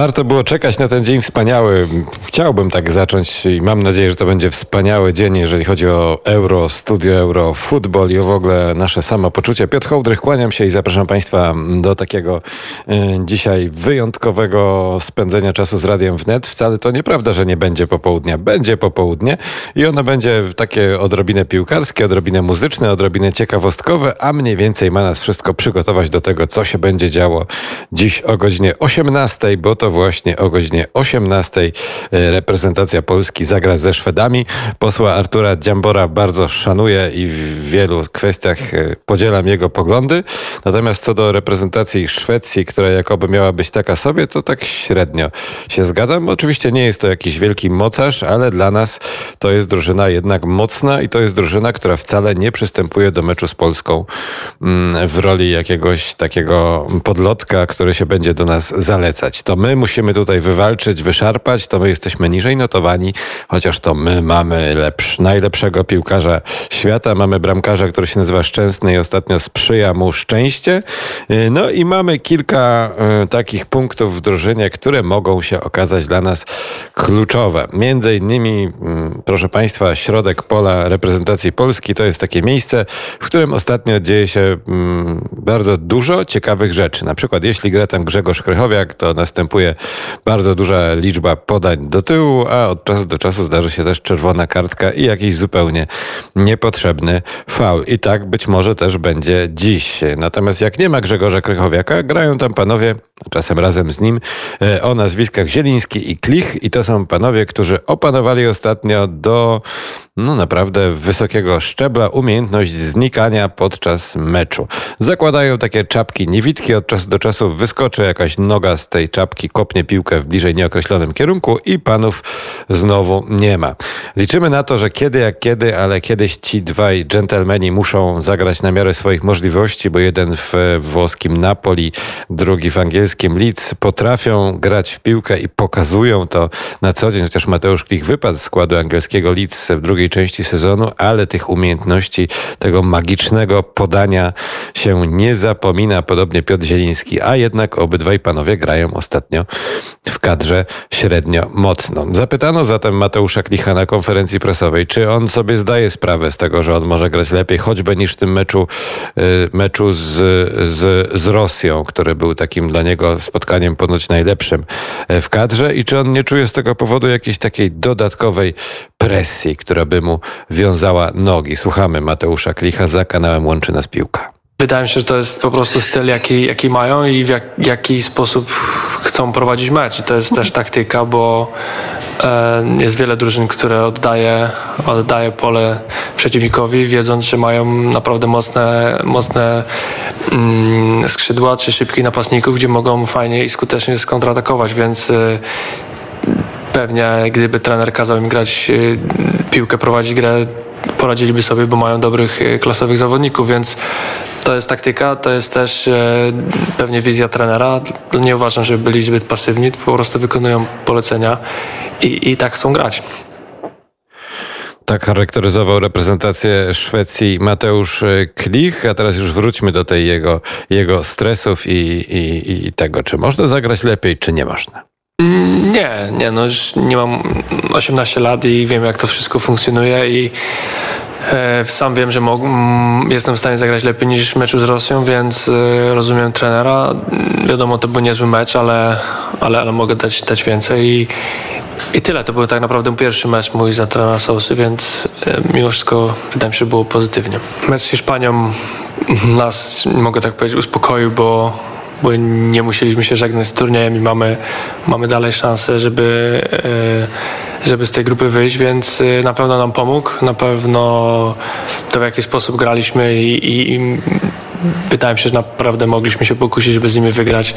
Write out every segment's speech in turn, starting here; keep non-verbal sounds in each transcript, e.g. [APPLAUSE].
Warto było czekać na ten dzień wspaniały. Chciałbym tak zacząć i mam nadzieję, że to będzie wspaniały dzień, jeżeli chodzi o Euro, Studio Euro, futbol i o w ogóle nasze samopoczucie. Piotr Hołdrych, kłaniam się i zapraszam Państwa do takiego y, dzisiaj wyjątkowego spędzenia czasu z Radiem Wnet. Wcale to nieprawda, że nie będzie popołudnia. Będzie popołudnie i ono będzie takie odrobinę piłkarskie, odrobinę muzyczne, odrobinę ciekawostkowe, a mniej więcej ma nas wszystko przygotować do tego, co się będzie działo dziś o godzinie 18, bo to właśnie o godzinie 18 e, reprezentacja Polski zagra ze Szwedami. Posła Artura Dziambora bardzo szanuję i w wielu kwestiach e, podzielam jego poglądy. Natomiast co do reprezentacji Szwecji, która jakoby miała być taka sobie, to tak średnio się zgadzam. Oczywiście nie jest to jakiś wielki mocarz, ale dla nas to jest drużyna jednak mocna i to jest drużyna, która wcale nie przystępuje do meczu z Polską mm, w roli jakiegoś takiego podlotka, który się będzie do nas zalecać. To my musimy tutaj wywalczyć, wyszarpać, to my jesteśmy niżej notowani, chociaż to my mamy lepsz, najlepszego piłkarza świata, mamy bramkarza, który się nazywa Szczęsny i ostatnio sprzyja mu szczęście. Y, no i mamy kilka y, takich punktów w drużynie, które mogą się okazać dla nas kluczowe. Między innymi, y, proszę Państwa, środek pola reprezentacji Polski to jest takie miejsce, w którym ostatnio dzieje się bardzo dużo ciekawych rzeczy. Na przykład, jeśli gra tam Grzegorz Krychowiak, to następuje bardzo duża liczba podań do tyłu, a od czasu do czasu zdarzy się też czerwona kartka i jakiś zupełnie niepotrzebny faul. I tak być może też będzie dziś. Natomiast jak nie ma Grzegorza Krychowiaka, grają tam panowie, czasem razem z nim, e, o nazwiskach Zieliński i Klich i to są panowie, którzy opanowali ostatnio do no naprawdę wysokiego szczebla umiejętność znikania podczas meczu. Zakładają takie czapki niewidki, od czasu do czasu wyskoczy jakaś noga z tej czapki, kopnie piłkę w bliżej nieokreślonym kierunku i panów znowu nie ma. Liczymy na to, że kiedy jak kiedy, ale kiedyś ci dwaj dżentelmeni muszą zagrać na miarę swoich możliwości, bo jeden w włoskim Napoli, drugi w angielskim Leeds potrafią grać w piłkę i pokazują to na co dzień, chociaż Mateusz Klich wypadł z składu angielskiego Leeds w drugiej części sezonu, ale tych umiejętności, tego magicznego podania się nie zapomina, podobnie Piotr Zieliński, a jednak obydwaj panowie grają ostatnio w kadrze średnio mocno. Zapytano zatem Mateusza Klicha na konferencji prasowej, czy on sobie zdaje sprawę z tego, że on może grać lepiej, choćby niż w tym meczu, y, meczu z, z, z Rosją, który był takim dla niego spotkaniem ponoć najlepszym e, w kadrze i czy on nie czuje z tego powodu jakiejś takiej dodatkowej presji, która by mu wiązała nogi. Słuchamy Mateusza Klicha za kanałem Łączy Nas Piłka. Wydaje mi się, że to jest po prostu styl, jaki, jaki mają i w jak, jaki sposób chcą prowadzić mecz. I to jest też taktyka, bo e, jest wiele drużyn, które oddaje, oddaje pole przeciwnikowi, wiedząc, że mają naprawdę mocne, mocne mm, skrzydła czy szybkich napastników, gdzie mogą fajnie i skutecznie skontratakować, więc e, pewnie gdyby trener kazał im grać e, piłkę, prowadzić grę poradziliby sobie, bo mają dobrych, e, klasowych zawodników, więc to jest taktyka, to jest też e, pewnie wizja trenera. Nie uważam, żeby byli zbyt pasywni, po prostu wykonują polecenia i, i tak chcą grać. Tak charakteryzował reprezentację Szwecji Mateusz e, Klich, a teraz już wróćmy do tej jego, jego stresów i, i, i tego, czy można zagrać lepiej, czy nie można. Nie, nie, no już nie mam 18 lat i wiem jak to wszystko funkcjonuje i e, sam wiem, że jestem w stanie zagrać lepiej niż w meczu z Rosją, więc e, rozumiem trenera. Wiadomo, to był niezły mecz, ale, ale, ale mogę dać, dać więcej i, i tyle. To był tak naprawdę pierwszy mecz mój za trenera Sousy, więc e, mimo wszystko wydaje mi się, że było pozytywnie. Mecz z Hiszpanią nas, mogę tak powiedzieć, uspokoił, bo bo nie musieliśmy się żegnać z turniejem i mamy, mamy dalej szansę, żeby, e, żeby z tej grupy wyjść, więc e, na pewno nam pomógł, na pewno to w jaki sposób graliśmy i, i, i wydaje mi się, że naprawdę mogliśmy się pokusić, żeby z nimi wygrać.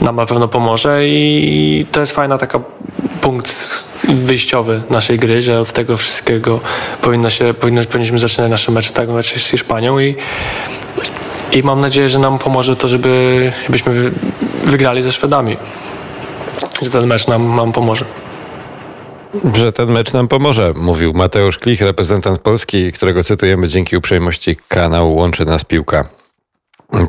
Nam na pewno pomoże i to jest fajna taka punkt wyjściowy naszej gry, że od tego wszystkiego powinno się, powinno, powinniśmy zaczynać nasze mecze tak mecze z Hiszpanią i i mam nadzieję, że nam pomoże to, żeby, żebyśmy wygrali ze Szwedami. Że ten mecz nam, nam pomoże. Że ten mecz nam pomoże, mówił Mateusz Klich, reprezentant Polski, którego cytujemy dzięki uprzejmości kanału Łączy Nas Piłka.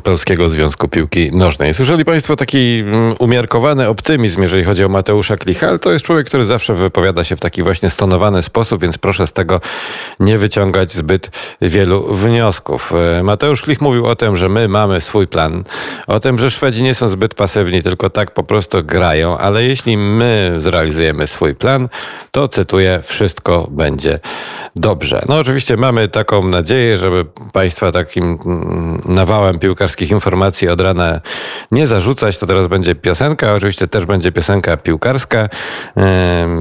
Polskiego Związku Piłki Nożnej. Słyszeli Państwo taki mm, umiarkowany optymizm, jeżeli chodzi o Mateusza Klicha, ale to jest człowiek, który zawsze wypowiada się w taki właśnie stonowany sposób, więc proszę z tego nie wyciągać zbyt wielu wniosków. E, Mateusz Klich mówił o tym, że my mamy swój plan, o tym, że Szwedzi nie są zbyt pasywni, tylko tak po prostu grają, ale jeśli my zrealizujemy swój plan, to cytuję, wszystko będzie dobrze. No oczywiście mamy taką nadzieję, żeby Państwa takim mm, nawałem piłkarskich informacji od rana nie zarzucać. To teraz będzie piosenka, oczywiście też będzie piosenka piłkarska.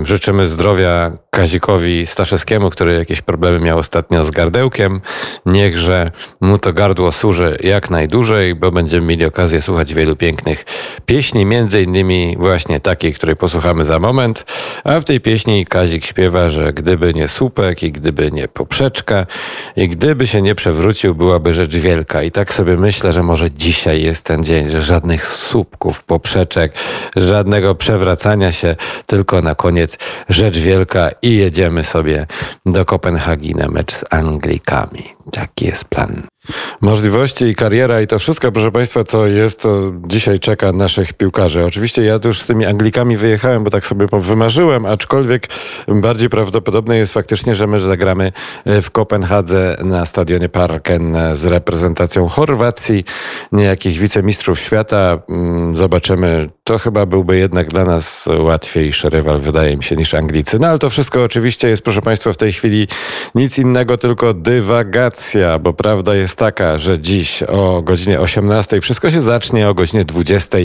Życzymy zdrowia Kazikowi Staszewskiemu, który jakieś problemy miał ostatnio z gardełkiem. Niechże mu to gardło służy jak najdłużej, bo będziemy mieli okazję słuchać wielu pięknych pieśni, między innymi właśnie takiej, której posłuchamy za moment. A w tej pieśni Kazik śpiewa, że gdyby nie słupek i gdyby nie poprzeczka i gdyby się nie przewrócił, byłaby rzecz wielka. I tak sobie myślę, że może dzisiaj jest ten dzień, że żadnych słupków, poprzeczek, żadnego przewracania się, tylko na koniec rzecz wielka i jedziemy sobie do Kopenhagi na mecz z Anglikami. Taki jest plan. Możliwości i kariera i to wszystko, proszę Państwa, co jest, to dzisiaj czeka naszych piłkarzy. Oczywiście ja już z tymi Anglikami wyjechałem, bo tak sobie wymarzyłem, aczkolwiek bardziej prawdopodobne jest faktycznie, że my zagramy e, w Kopenhadze na stadionie Parken z reprezentacją Chorwacji, niejakich wicemistrzów świata. Mm, zobaczymy. To chyba byłby jednak dla nas łatwiejszy rywal, wydaje mi się, niż Anglicy. No ale to wszystko oczywiście jest, proszę Państwa, w tej chwili nic innego, tylko dywagacja, bo prawda jest taka, że dziś o godzinie 18 wszystko się zacznie, o godzinie 20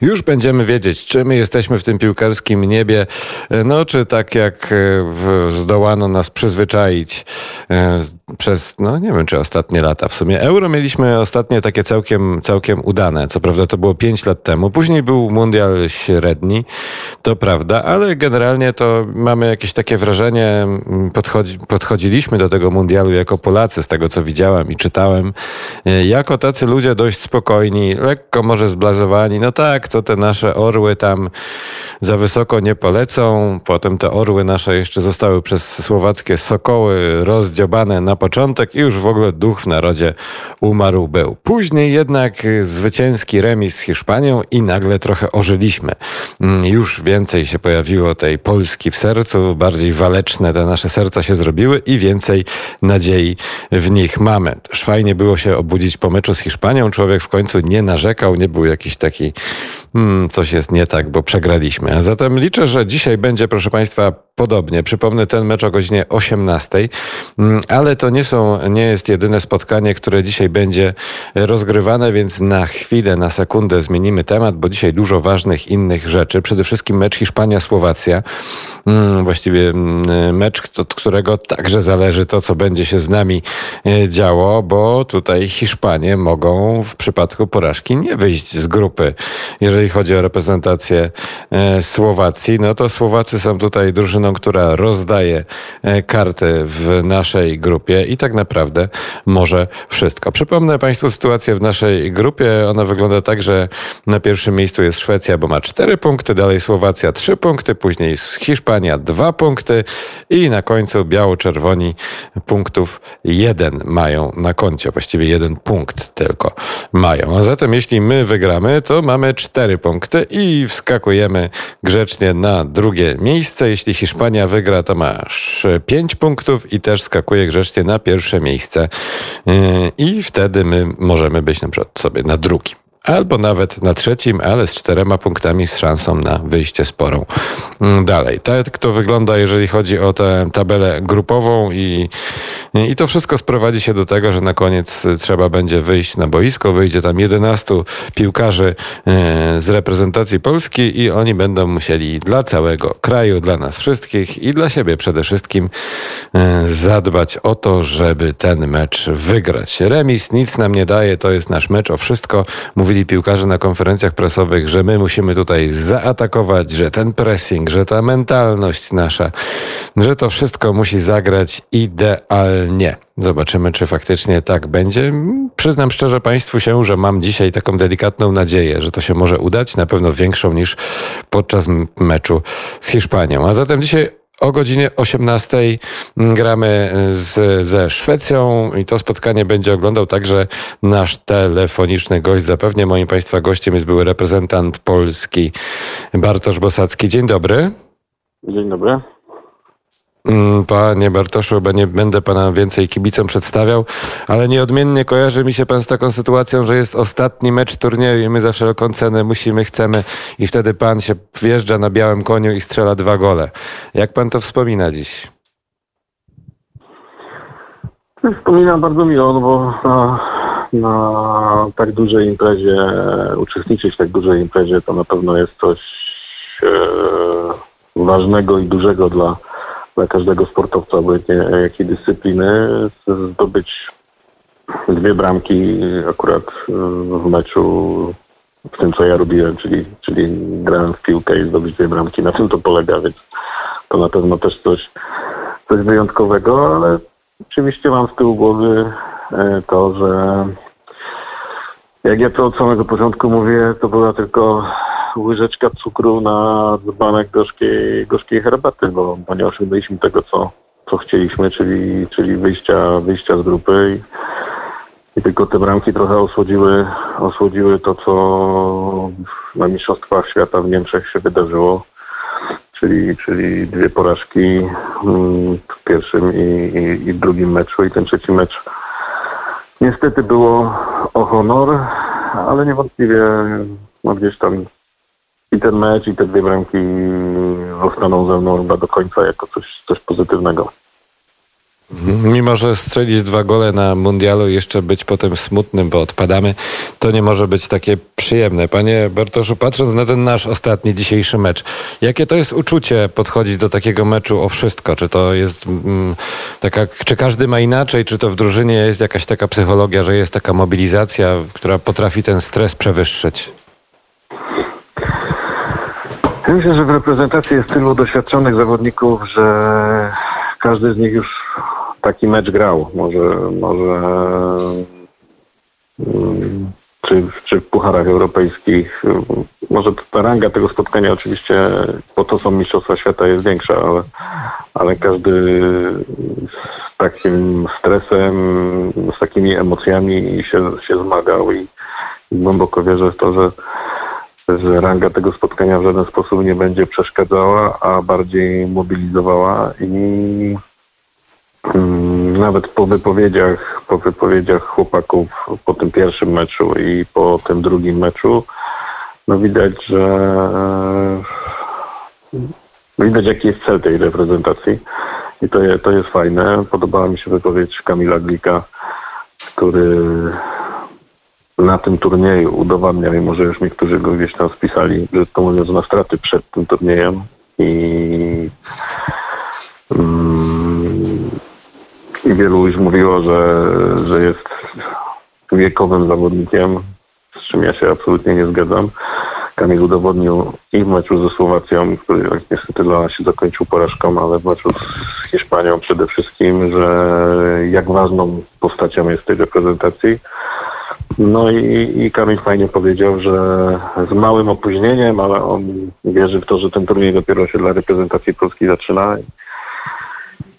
już będziemy wiedzieć, czy my jesteśmy w tym piłkarskim niebie, no czy tak jak e, zdołano nas przyzwyczaić e, przez, no nie wiem, czy ostatnie lata w sumie. Euro mieliśmy ostatnie takie całkiem, całkiem udane. Co prawda to było 5 lat temu. Później był mundial średni, to prawda, ale generalnie to mamy jakieś takie wrażenie, podchodzi, podchodziliśmy do tego mundialu jako Polacy, z tego co widziałem i czytałem, E, jako tacy ludzie dość spokojni, lekko może zblazowani. No tak, to te nasze orły tam za wysoko nie polecą. Potem te orły nasze jeszcze zostały przez słowackie sokoły rozdziobane na początek i już w ogóle duch w narodzie umarł był. Później jednak zwycięski remis z Hiszpanią i nagle trochę ożyliśmy. Mm, już więcej się pojawiło tej Polski w sercu, bardziej waleczne te nasze serca się zrobiły i więcej nadziei w nich mamy. Też fajnie było się obudzić po meczu z Hiszpanią. Człowiek w końcu nie narzekał, nie był jakiś taki hmm, coś jest nie tak, bo przegraliśmy. A zatem liczę, że dzisiaj będzie, proszę Państwa, podobnie. Przypomnę ten mecz o godzinie 18, mm, ale to nie, są, nie jest jedyne spotkanie, które dzisiaj będzie rozgrywane, więc na chwilę, na sekundę zmienimy temat, bo dzisiaj dużo ważnych innych rzeczy. Przede wszystkim mecz Hiszpania-Słowacja. Mm, właściwie mm, mecz, od którego także zależy to, co będzie się z nami e, działo, bo tutaj Hiszpanie mogą w przypadku porażki nie wyjść z grupy. Jeżeli chodzi o reprezentację e, Słowacji, no to Słowacy są tutaj drużyną, która rozdaje e, karty w naszej grupie i tak naprawdę może wszystko. Przypomnę Państwu sytuację w naszej grupie. Ona wygląda tak, że na pierwszym miejscu jest Szwecja, bo ma cztery punkty, dalej Słowacja trzy punkty, później Hiszpania dwa punkty i na końcu biało-czerwoni punktów jeden mają na koncie. Właściwie jeden punkt tylko mają. A zatem jeśli my wygramy, to mamy cztery punkty i wskakujemy grzecznie na drugie miejsce. Jeśli Hiszpania wygra, to masz pięć punktów i też skakuje grzecznie na pierwsze miejsce. Yy, I wtedy my możemy być na przykład sobie na drugim albo nawet na trzecim, ale z czterema punktami z szansą na wyjście sporą mm, dalej. Tak to wygląda, jeżeli chodzi o tę tabelę grupową i, i to wszystko sprowadzi się do tego, że na koniec trzeba będzie wyjść na boisko. Wyjdzie tam 11 piłkarzy e, z reprezentacji Polski i oni będą musieli dla całego kraju, dla nas wszystkich i dla siebie przede wszystkim e, zadbać o to, żeby ten mecz wygrać. Remis nic nam nie daje, to jest nasz mecz o wszystko. Mówili piłkarze na konferencjach prasowych, że my musimy tutaj zaatakować, że ten pressing, że ta mentalność nasza, że to wszystko musi zagrać idealnie. Zobaczymy, czy faktycznie tak będzie. Przyznam szczerze Państwu się, że mam dzisiaj taką delikatną nadzieję, że to się może udać, na pewno większą niż podczas meczu z Hiszpanią. A zatem dzisiaj O godzinie 18 gramy z, ze Szwecją i to spotkanie będzie oglądał także nasz telefoniczny gość. Zapewnie moim Państwa gościem jest były reprezentant Polski Bartosz Bosacki. Dzień dobry. Dzień dobry. Mm, panie Bartoszu, bo nie będę pana więcej kibicom przedstawiał, ale nieodmiennie kojarzy mi się pan z taką sytuacją, że jest ostatni mecz turnieju i my za wszelką cenę musimy, chcemy i wtedy pan się wjeżdża na białym koniu i strzela dwa gole. Jak pan to wspomina dziś? Wspominam bardzo miło, no bo na, na tak dużej imprezie, uczestniczyć w tak dużej imprezie to na pewno jest coś e, ważnego i dużego dla dla każdego sportowca, obojętnie jakiej dyscypliny, zdobyć dwie bramki akurat e, w meczu, w tym co ja robiłem, czyli, czyli grałem w piłkę i zdobyć dwie bramki. Na tym to polega, więc to na pewno też coś, coś wyjątkowego, ale oczywiście mam z tyłu głowy e, to, że jak ja to od samego początku mówię, to była tylko łyżeczka cukru na dzbanek gorzkiej, gorzkiej herbaty, bo, bo nie osiągnęliśmy tego, co, co chcieliśmy, czyli, czyli wyjścia, wyjścia z grupy i, i tylko te bramki trochę osłodziły, osłodziły to, co na Mistrzostwach Świata w Niemczech się wydarzyło. Czyli, czyli dwie porażki mm, w pierwszym i, i, i drugim meczu i ten trzeci mecz niestety było o honor, ale niewątpliwie no gdzieś tam i ten mecz, i te dwie bramki zostaną ze mną chyba do końca jako coś, coś pozytywnego. Mhm. Mimo, że strzelić dwa gole na mundialu i jeszcze być potem smutnym, bo odpadamy, to nie może być takie przyjemne. Panie Bartoszu, patrząc na ten nasz ostatni dzisiejszy mecz, jakie to jest uczucie podchodzić do takiego meczu o wszystko? Czy to jest mm, taka, czy każdy ma inaczej, czy to w drużynie jest jakaś taka psychologia, że jest taka mobilizacja, która potrafi ten stres przewyższyć? Myślę, że w reprezentacji jest tylu doświadczonych zawodników, że każdy z nich już taki mecz grał. Może, może mm, czy, czy w pucharach europejskich. Może ta ranga tego spotkania oczywiście, bo to są Mistrzostwa Świata, jest większa, ale, ale każdy z takim stresem, z takimi emocjami się, się zmagał i głęboko wierzę w to, że że ranga tego spotkania w żaden sposób nie będzie przeszkadzała, a bardziej mobilizowała i mm, nawet po wypowiedziach, po wypowiedziach chłopaków po tym pierwszym meczu i po tym drugim meczu, no widać, że e, widać jaki jest cel tej reprezentacji i to, to jest fajne. Podobała mi się wypowiedź Kamila Glika, który na tym turnieju udowadnia, mimo że już niektórzy go gdzieś tam spisali, że to mówiąc na straty przed tym turniejem i, mm, i wielu już mówiło, że, że jest wiekowym zawodnikiem, z czym ja się absolutnie nie zgadzam. Kamil udowodnił i w meczu ze Słowacją, który niestety dla nas się zakończył porażką, ale w meczu z Hiszpanią przede wszystkim, że jak ważną postacią jest tej reprezentacji. No i, i Kamil fajnie powiedział, że z małym opóźnieniem, ale on wierzy w to, że ten turniej dopiero się dla reprezentacji Polski zaczyna.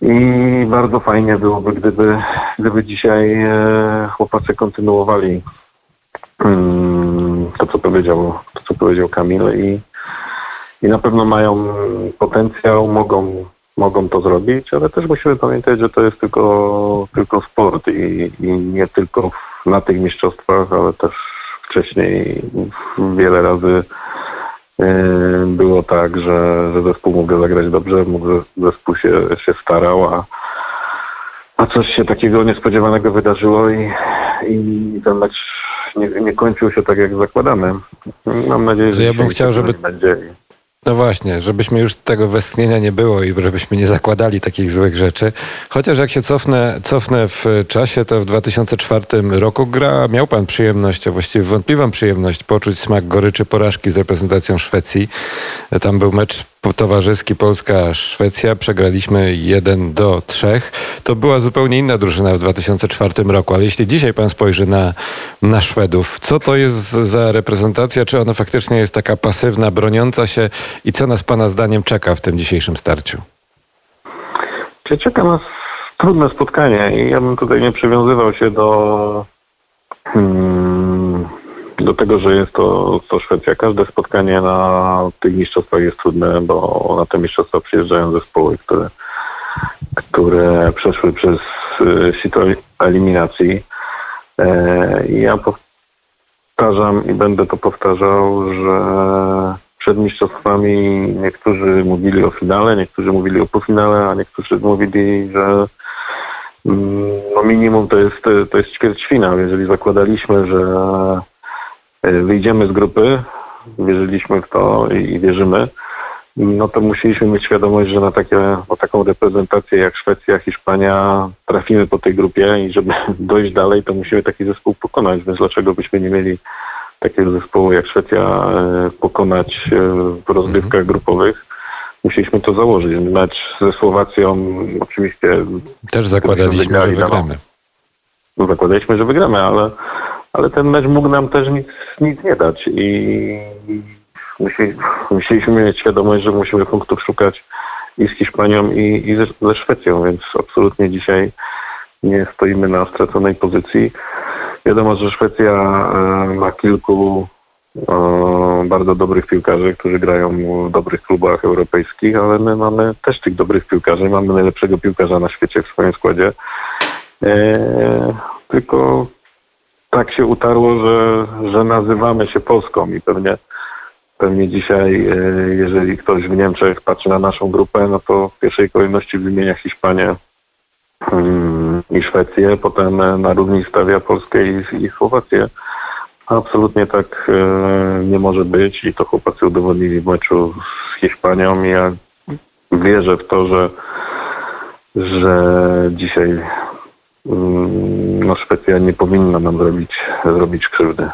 I bardzo fajnie byłoby, gdyby, gdyby dzisiaj e, chłopacy kontynuowali mm, to, co powiedział, to, co powiedział Kamil i, i na pewno mają potencjał, mogą, mogą to zrobić, ale też musimy pamiętać, że to jest tylko, tylko sport i, i nie tylko na tych mistrzostwach, ale też wcześniej wiele razy e, było tak, że, że zespół mógł zagrać dobrze, mógł zespół się, się starał, a, a coś się takiego niespodziewanego wydarzyło i, i ten mecz nie, nie kończył się tak, jak zakładamy. Mam nadzieję, że ja bym chciał, żeby będzie. No właśnie, żebyśmy już tego westchnienia nie było i żebyśmy nie zakładali takich złych rzeczy. Chociaż jak się cofnę, cofnę w czasie, to w 2004 roku gra, miał pan przyjemność, a właściwie wątpliwą przyjemność poczuć smak goryczy porażki z reprezentacją Szwecji. Tam był mecz towarzyski Polska-Szwecja. Przegraliśmy 1 do 3. To była zupełnie inna drużyna w 2004 roku, ale jeśli dzisiaj pan spojrzy na, na Szwedów, co to jest za reprezentacja? Czy ona faktycznie jest taka pasywna, broniąca się i co nas pana zdaniem czeka w tym dzisiejszym starciu? Czeka nas trudne spotkanie i ja bym tutaj nie przywiązywał się do, hmm, do tego, że jest to, to Szwecja. Każde spotkanie na tych mistrzostwach jest trudne, bo na te mistrzostwa przyjeżdżają zespoły, które, które przeszły przez y, sito eliminacji. E, ja powtarzam i będę to powtarzał, że przed mistrzostwami niektórzy mówili o finale, niektórzy mówili o półfinale, a niektórzy mówili, że mm, no minimum to jest, to jest ćwierćfinał. Jeżeli zakładaliśmy, że wyjdziemy z grupy, wierzyliśmy w to i wierzymy, no to musieliśmy mieć świadomość, że na takie, o taką reprezentację jak Szwecja, Hiszpania trafimy po tej grupie i żeby [LAUGHS] dojść dalej, to musimy taki zespół pokonać, więc dlaczego byśmy nie mieli takiego zespołu jak Szwecja e, pokonać e, w rozgrywkach grupowych. Musieliśmy to założyć. Mecz ze Słowacją oczywiście... Też zakładaliśmy, że wygramy. No, zakładaliśmy, że wygramy, ale, ale ten mecz mógł nam też nic, nic nie dać i musieliśmy mieć świadomość, że musimy punktów szukać i z Hiszpanią i, i ze, ze Szwecją, więc absolutnie dzisiaj nie stoimy na straconej pozycji. Wiadomo, że Szwecja e, ma kilku e, bardzo dobrych piłkarzy, którzy grają w dobrych klubach europejskich, ale my mamy też tych dobrych piłkarzy. Mamy najlepszego piłkarza na świecie w swoim składzie. E, tylko tak się utarło, że, że nazywamy się Polską i pewnie, pewnie dzisiaj, jeżeli ktoś w Niemczech patrzy na naszą grupę, no to w pierwszej kolejności wymienia Hiszpanię, Mm, i Szwecję, potem na równi stawia Polskę i, i Słowację. Absolutnie tak e, nie może być i to chłopacy udowodnili w meczu z Hiszpanią ja wierzę w to, że, że dzisiaj no, Szwecja nie powinna nam zrobić, zrobić krzywdy.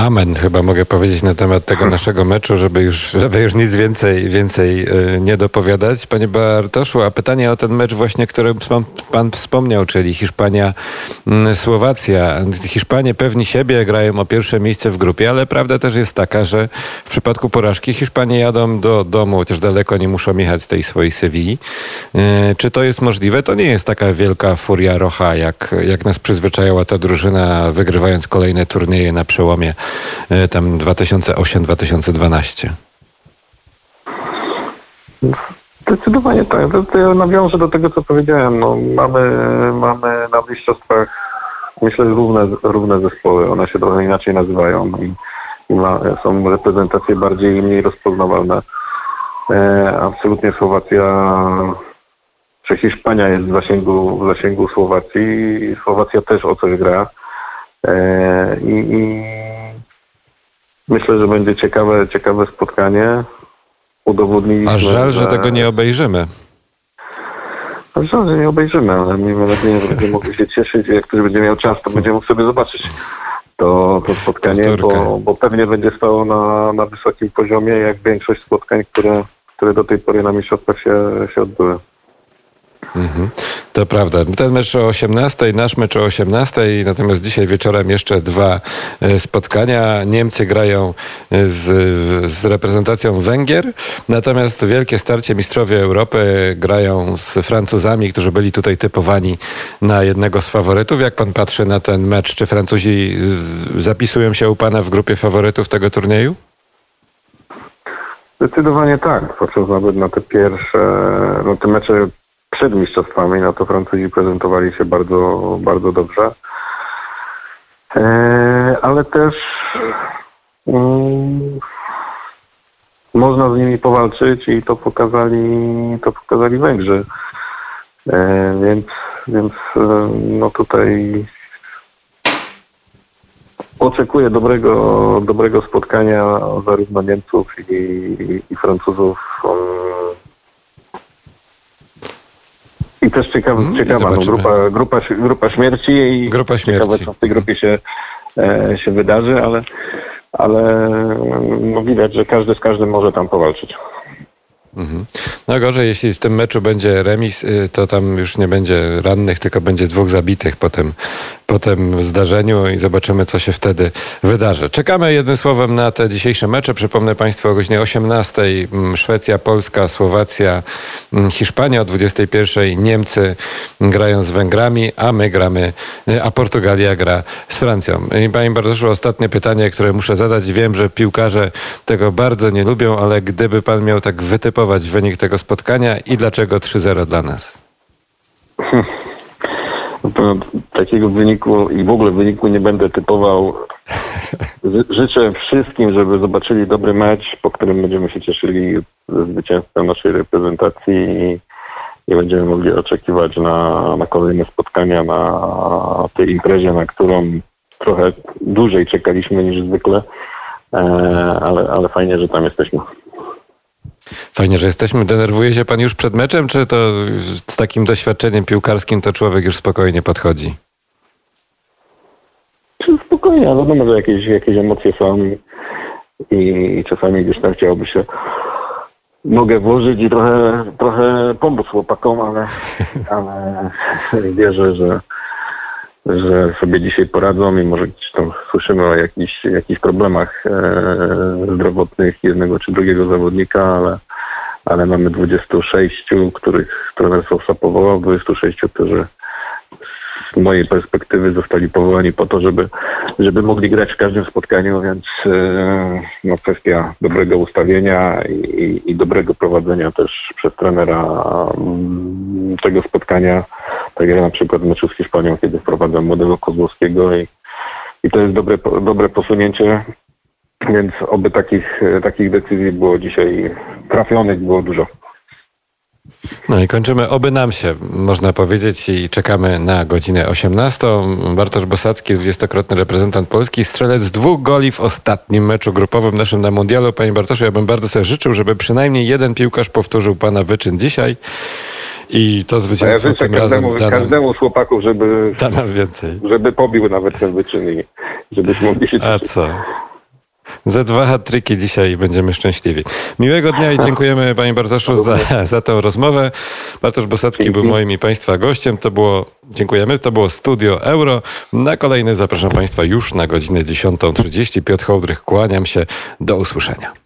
Amen, chyba mogę powiedzieć na temat tego [LAUGHS] naszego meczu, żeby już, żeby już nic więcej, więcej e, nie dopowiadać. Panie Bartoszu, a pytanie o ten mecz właśnie, który pan, pan wspomniał, czyli Hiszpania-Słowacja. Mm, Hiszpanie pewni siebie grają o pierwsze miejsce w grupie, ale prawda też jest taka, że w przypadku porażki Hiszpanie jadą do domu, chociaż daleko nie muszą jechać z tej swojej Sewilli. E, czy to jest możliwe? To nie jest taka wielka furia rocha, jak, jak nas przyzwyczajała ta drużyna, wygrywając kolejne turnieje na przełomie tam 2008-2012? Zdecydowanie tak. To ja nawiążę do tego, co powiedziałem. No, mamy, mamy na mistrzostwach myślę równe, równe zespoły. One się trochę inaczej nazywają i, i ma, są reprezentacje bardziej i mniej rozpoznawalne. E, absolutnie Słowacja czy Hiszpania jest w zasięgu, w zasięgu Słowacji Słowacja też o coś gra. E, i, i Myślę, że będzie ciekawe, ciekawe spotkanie. Udowodniliśmy, A żal, że, że tego nie obejrzymy. A żal, że nie obejrzymy, ale miejmy nadzieję, że będziemy mogli się cieszyć. Jak ktoś będzie miał czas, to będzie mógł sobie zobaczyć to, to spotkanie, bo, bo, pewnie będzie stało na, na wysokim poziomie, jak większość spotkań, które, które do tej pory na mistrzostwach się, się odbyły. Mhm. To prawda. Ten mecz o 18, nasz mecz o 18, natomiast dzisiaj wieczorem jeszcze dwa e, spotkania. Niemcy grają e, z, z reprezentacją Węgier, natomiast wielkie starcie mistrzowie Europy grają z Francuzami, którzy byli tutaj typowani na jednego z faworytów. Jak pan patrzy na ten mecz? Czy Francuzi zapisują się u pana w grupie faworytów tego turnieju? Zdecydowanie tak, patrząc nawet na te pierwsze, no te mecze przed mistrzostwami, no to Francuzi prezentowali się bardzo, bardzo dobrze. E, ale też mm, można z nimi powalczyć i to pokazali, to pokazali Węgrzy. E, więc, więc e, no tutaj oczekuję dobrego, dobrego spotkania zarówno Niemców i, i, i Francuzów I też ciekawa, hmm, ciekawa no, grupa, grupa, grupa śmierci i grupa śmierci. ciekawe, co w tej grupie się, e, się wydarzy, ale, ale no widać, że każdy z każdym może tam powalczyć. Mhm. No gorzej, jeśli w tym meczu będzie remis, y, to tam już nie będzie rannych, tylko będzie dwóch zabitych po tym, po tym zdarzeniu i zobaczymy, co się wtedy wydarzy. Czekamy jednym słowem na te dzisiejsze mecze. Przypomnę Państwu o godzinie 18 mm, Szwecja, Polska, Słowacja, mm, Hiszpania o 21 Niemcy grają z Węgrami, a my gramy, y, a Portugalia gra z Francją. I Panie Bardoszu, ostatnie pytanie, które muszę zadać. Wiem, że piłkarze tego bardzo nie lubią, ale gdyby Pan miał tak wytypować wynik tego spotkania i dlaczego 3-0 dla nas? [LAUGHS] To takiego wyniku i w ogóle wyniku nie będę typował. Ży- Życzę wszystkim, żeby zobaczyli dobry mecz, po którym będziemy się cieszyli ze zwycięstwem naszej reprezentacji i, i będziemy mogli oczekiwać na, na kolejne spotkania na tej imprezie, na którą trochę dłużej czekaliśmy niż zwykle, e, ale, ale fajnie, że tam jesteśmy. Fajnie, że jesteśmy. Denerwuje się pan już przed meczem, czy to z takim doświadczeniem piłkarskim to człowiek już spokojnie podchodzi? Spokojnie, ale wiadomo, że jakieś, jakieś emocje są i, czasami gdzieś tam chciałoby się nogę włożyć i trochę, trochę pomóc chłopakom, ale, ale wierzę, że, że sobie dzisiaj poradzą i może gdzieś tam słyszymy o jakichś, jakichś problemach e, zdrowotnych jednego czy drugiego zawodnika, ale, ale mamy 26, których trener Sosa powołał, 26, którzy z mojej perspektywy zostali powołani po to, żeby, żeby mogli grać w każdym spotkaniu, więc e, no, kwestia dobrego ustawienia i, i, i dobrego prowadzenia też przez trenera mm, tego spotkania, tak jak na przykład meczu z Hiszpanią, kiedy wprowadzam młodego Kozłowskiego i, i to jest dobre, dobre posunięcie, więc oby takich, takich decyzji było dzisiaj trafionych, było dużo. No i kończymy. Oby nam się, można powiedzieć, i czekamy na godzinę 18. Bartosz Bosacki, 20-krotny reprezentant Polski, strzelec dwóch goli w ostatnim meczu grupowym naszym na Mundialu. Panie Bartoszu, ja bym bardzo sobie życzył, żeby przynajmniej jeden piłkarz powtórzył pana wyczyn dzisiaj i to ja zwycięstwo życzę tym razem każdemu, nam, każdemu z chłopaków, żeby, [LAUGHS] da nam więcej. żeby pobił nawet ten wyczyn i żebyśmy mogli się A co? Ze dwa hat-triki dzisiaj będziemy szczęśliwi. Miłego dnia i dziękujemy Panie Bartoszu za, za tę rozmowę. Bartosz Bosacki był moim i Państwa gościem. To było, dziękujemy, to było Studio Euro. Na kolejny zapraszam Państwa już na godzinę 10.30. Piotr Hołdrych, kłaniam się. Do usłyszenia.